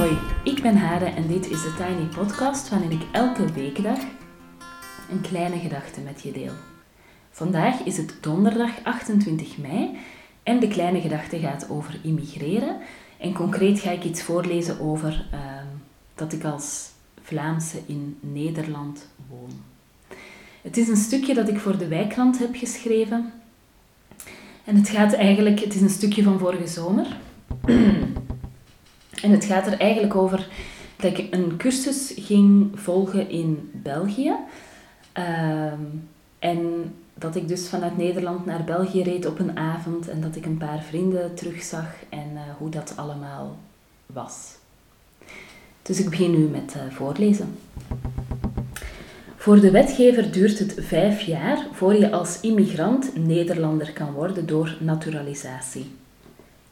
Hoi, ik ben Hade en dit is de Tiny Podcast waarin ik elke weekdag een kleine gedachte met je deel. Vandaag is het donderdag 28 mei en de kleine gedachte gaat over immigreren. En concreet ga ik iets voorlezen over ehm, dat ik als Vlaamse in Nederland woon. Het is een stukje dat ik voor de Wijkrand heb geschreven. En het gaat eigenlijk, het is een stukje van vorige zomer. En het gaat er eigenlijk over dat ik een cursus ging volgen in België. Ehm, en dat ik dus vanuit Nederland naar België reed op een avond en dat ik een paar vrienden terugzag en uh, hoe dat allemaal was. Dus ik begin nu met uh, voorlezen. Voor de wetgever duurt het vijf jaar voor je als immigrant Nederlander kan worden door naturalisatie.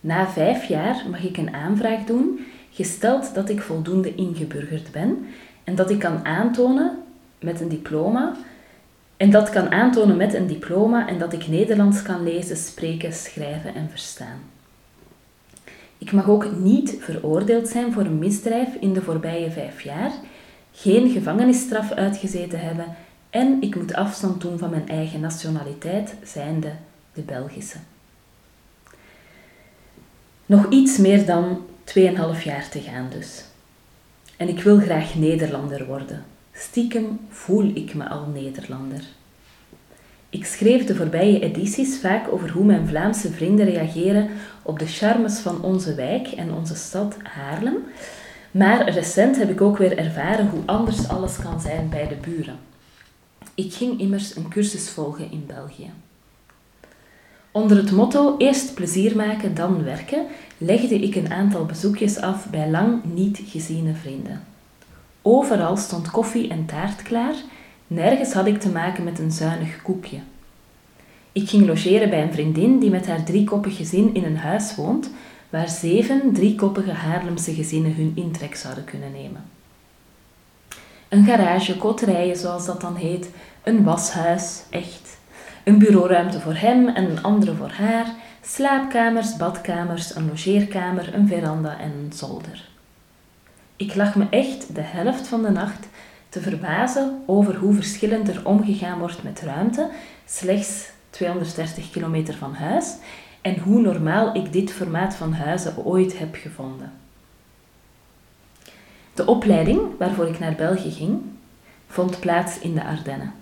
Na vijf jaar mag ik een aanvraag doen, gesteld dat ik voldoende ingeburgerd ben en dat ik kan aantonen met een diploma en dat kan aantonen met een diploma en dat ik Nederlands kan lezen, spreken, schrijven en verstaan. Ik mag ook niet veroordeeld zijn voor een misdrijf in de voorbije vijf jaar, geen gevangenisstraf uitgezeten hebben en ik moet afstand doen van mijn eigen nationaliteit, zijnde de Belgische. Nog iets meer dan 2,5 jaar te gaan dus. En ik wil graag Nederlander worden. Stiekem voel ik me al Nederlander. Ik schreef de voorbije edities vaak over hoe mijn Vlaamse vrienden reageren op de charmes van onze wijk en onze stad Haarlem. Maar recent heb ik ook weer ervaren hoe anders alles kan zijn bij de buren. Ik ging immers een cursus volgen in België. Onder het motto eerst plezier maken, dan werken, legde ik een aantal bezoekjes af bij lang niet geziene vrienden. Overal stond koffie en taart klaar, nergens had ik te maken met een zuinig koekje. Ik ging logeren bij een vriendin die met haar driekoppig gezin in een huis woont, waar zeven driekoppige Haarlemse gezinnen hun intrek zouden kunnen nemen. Een garage, koterijen zoals dat dan heet, een washuis, echt, een bureauruimte voor hem en een andere voor haar, slaapkamers, badkamers, een logeerkamer, een veranda en een zolder. Ik lag me echt de helft van de nacht te verbazen over hoe verschillend er omgegaan wordt met ruimte, slechts 230 kilometer van huis, en hoe normaal ik dit formaat van huizen ooit heb gevonden. De opleiding waarvoor ik naar België ging, vond plaats in de Ardennen.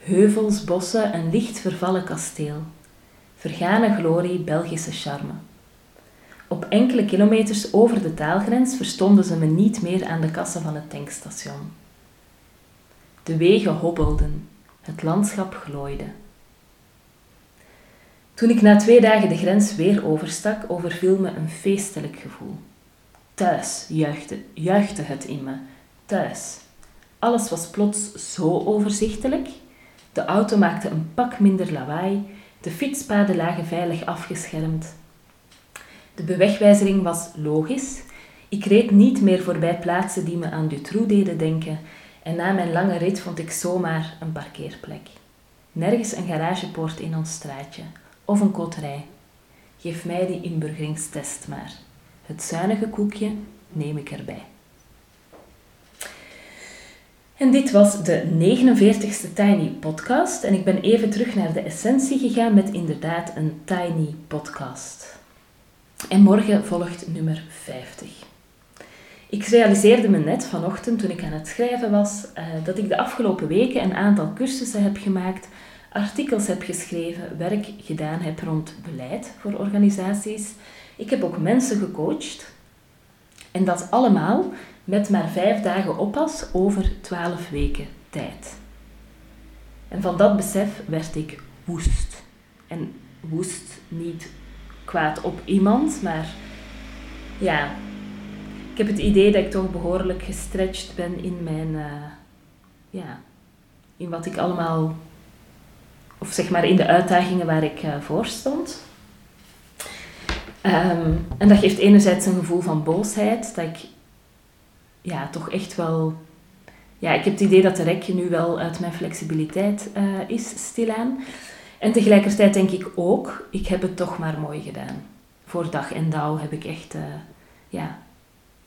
Heuvels, bossen, een licht vervallen kasteel. Vergane glorie, Belgische charme. Op enkele kilometers over de taalgrens verstonden ze me niet meer aan de kassen van het tankstation. De wegen hobbelden, het landschap glooide. Toen ik na twee dagen de grens weer overstak, overviel me een feestelijk gevoel. Thuis juichte, juichte het in me. Thuis. Alles was plots zo overzichtelijk. De auto maakte een pak minder lawaai. De fietspaden lagen veilig afgeschermd. De bewegwijzering was logisch. Ik reed niet meer voorbij plaatsen die me aan Dutroux deden denken. En na mijn lange rit vond ik zomaar een parkeerplek. Nergens een garagepoort in ons straatje. Of een koterij. Geef mij die inburgeringstest maar. Het zuinige koekje neem ik erbij. En dit was de 49ste Tiny Podcast. En ik ben even terug naar de essentie gegaan met inderdaad een Tiny Podcast. En morgen volgt nummer 50. Ik realiseerde me net vanochtend toen ik aan het schrijven was uh, dat ik de afgelopen weken een aantal cursussen heb gemaakt, artikels heb geschreven, werk gedaan heb rond beleid voor organisaties. Ik heb ook mensen gecoacht. En dat allemaal met maar vijf dagen oppas over twaalf weken tijd. En van dat besef werd ik woest. En woest niet kwaad op iemand, maar ja, ik heb het idee dat ik toch behoorlijk gestretched ben in mijn, uh, ja, in wat ik allemaal, of zeg maar in de uitdagingen waar ik uh, voor stond. Um, en dat geeft enerzijds een gevoel van boosheid, dat ik ja, toch echt wel... Ja, ik heb het idee dat de rekje nu wel uit mijn flexibiliteit uh, is, stilaan. En tegelijkertijd denk ik ook, ik heb het toch maar mooi gedaan. Voor dag en dauw heb ik echt uh, ja,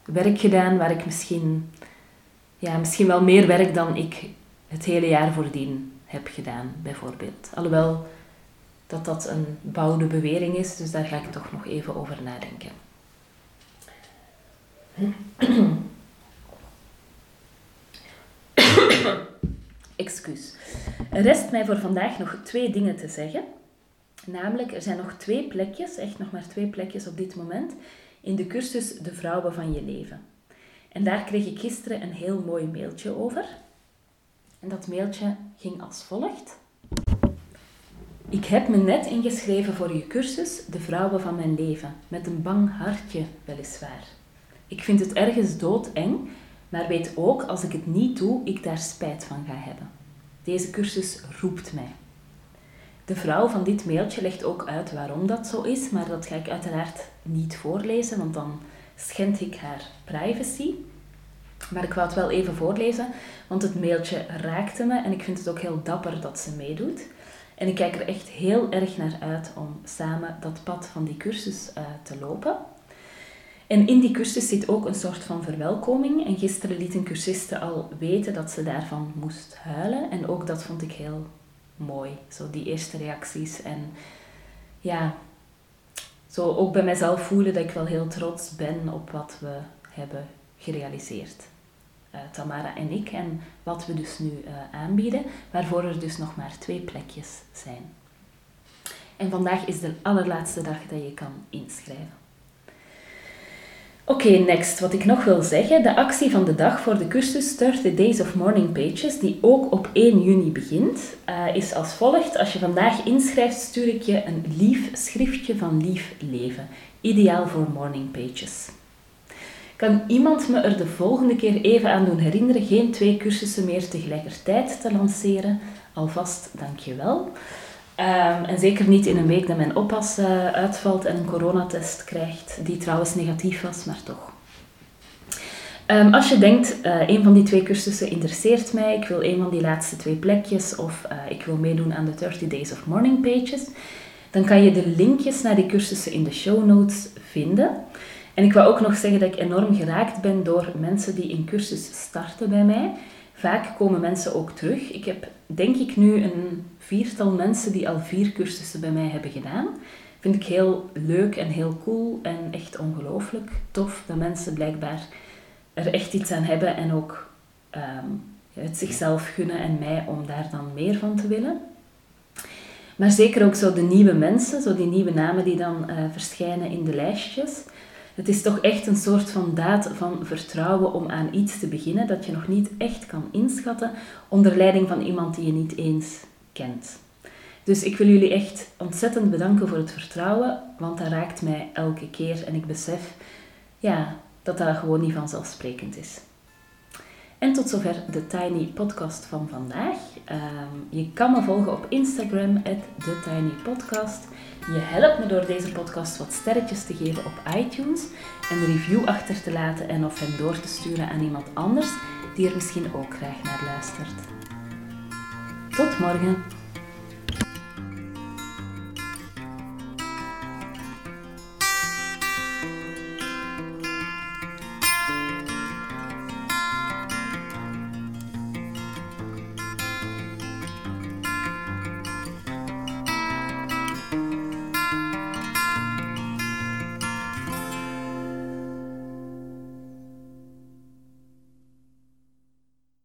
werk gedaan waar ik misschien, ja, misschien wel meer werk dan ik het hele jaar voordien heb gedaan, bijvoorbeeld. Alhoewel dat dat een bouwde bewering is, dus daar ga ik toch nog even over nadenken. Excuus. Er rest mij voor vandaag nog twee dingen te zeggen. Namelijk, er zijn nog twee plekjes, echt nog maar twee plekjes op dit moment, in de cursus De Vrouwen van je Leven. En daar kreeg ik gisteren een heel mooi mailtje over. En dat mailtje ging als volgt. Ik heb me net ingeschreven voor je cursus De Vrouwen van mijn leven, met een bang hartje weliswaar. Ik vind het ergens doodeng, maar weet ook als ik het niet doe, ik daar spijt van ga hebben. Deze cursus roept mij. De vrouw van dit mailtje legt ook uit waarom dat zo is, maar dat ga ik uiteraard niet voorlezen, want dan schend ik haar privacy. Maar ik wou het wel even voorlezen, want het mailtje raakte me en ik vind het ook heel dapper dat ze meedoet. En ik kijk er echt heel erg naar uit om samen dat pad van die cursus uh, te lopen. En in die cursus zit ook een soort van verwelkoming. En gisteren liet een cursiste al weten dat ze daarvan moest huilen. En ook dat vond ik heel mooi, zo die eerste reacties. En ja, zo ook bij mezelf voelen dat ik wel heel trots ben op wat we hebben gerealiseerd. Uh, Tamara en ik. En wat we dus nu uh, aanbieden, waarvoor er dus nog maar twee plekjes zijn. En vandaag is de allerlaatste dag dat je kan inschrijven. Oké, next. Wat ik nog wil zeggen. De actie van de dag voor de cursus 30 Days of Morning Pages, die ook op 1 juni begint, uh, is als volgt. Als je vandaag inschrijft, stuur ik je een lief schriftje van lief leven. Ideaal voor morning pages. Kan iemand me er de volgende keer even aan doen herinneren geen twee cursussen meer tegelijkertijd te lanceren? Alvast dankjewel. Um, en zeker niet in een week dat mijn oppas uh, uitvalt en een coronatest krijgt, die trouwens negatief was, maar toch. Um, als je denkt, uh, een van die twee cursussen interesseert mij, ik wil een van die laatste twee plekjes of uh, ik wil meedoen aan de 30 Days of Morning Pages, dan kan je de linkjes naar die cursussen in de show notes vinden. En ik wil ook nog zeggen dat ik enorm geraakt ben door mensen die een cursus starten bij mij. Vaak komen mensen ook terug. Ik heb denk ik nu een viertal mensen die al vier cursussen bij mij hebben gedaan. Vind ik heel leuk en heel cool en echt ongelooflijk tof dat mensen blijkbaar er echt iets aan hebben en ook um, het zichzelf gunnen en mij om daar dan meer van te willen. Maar zeker ook zo de nieuwe mensen, zo die nieuwe namen die dan uh, verschijnen in de lijstjes. Het is toch echt een soort van daad van vertrouwen om aan iets te beginnen dat je nog niet echt kan inschatten onder leiding van iemand die je niet eens kent. Dus ik wil jullie echt ontzettend bedanken voor het vertrouwen, want dat raakt mij elke keer en ik besef ja, dat dat gewoon niet vanzelfsprekend is. En tot zover de Tiny Podcast van vandaag. Um, je kan me volgen op Instagram, TheTinyPodcast. Je helpt me door deze podcast wat sterretjes te geven op iTunes, een review achter te laten en of hem door te sturen aan iemand anders die er misschien ook graag naar luistert. Tot morgen!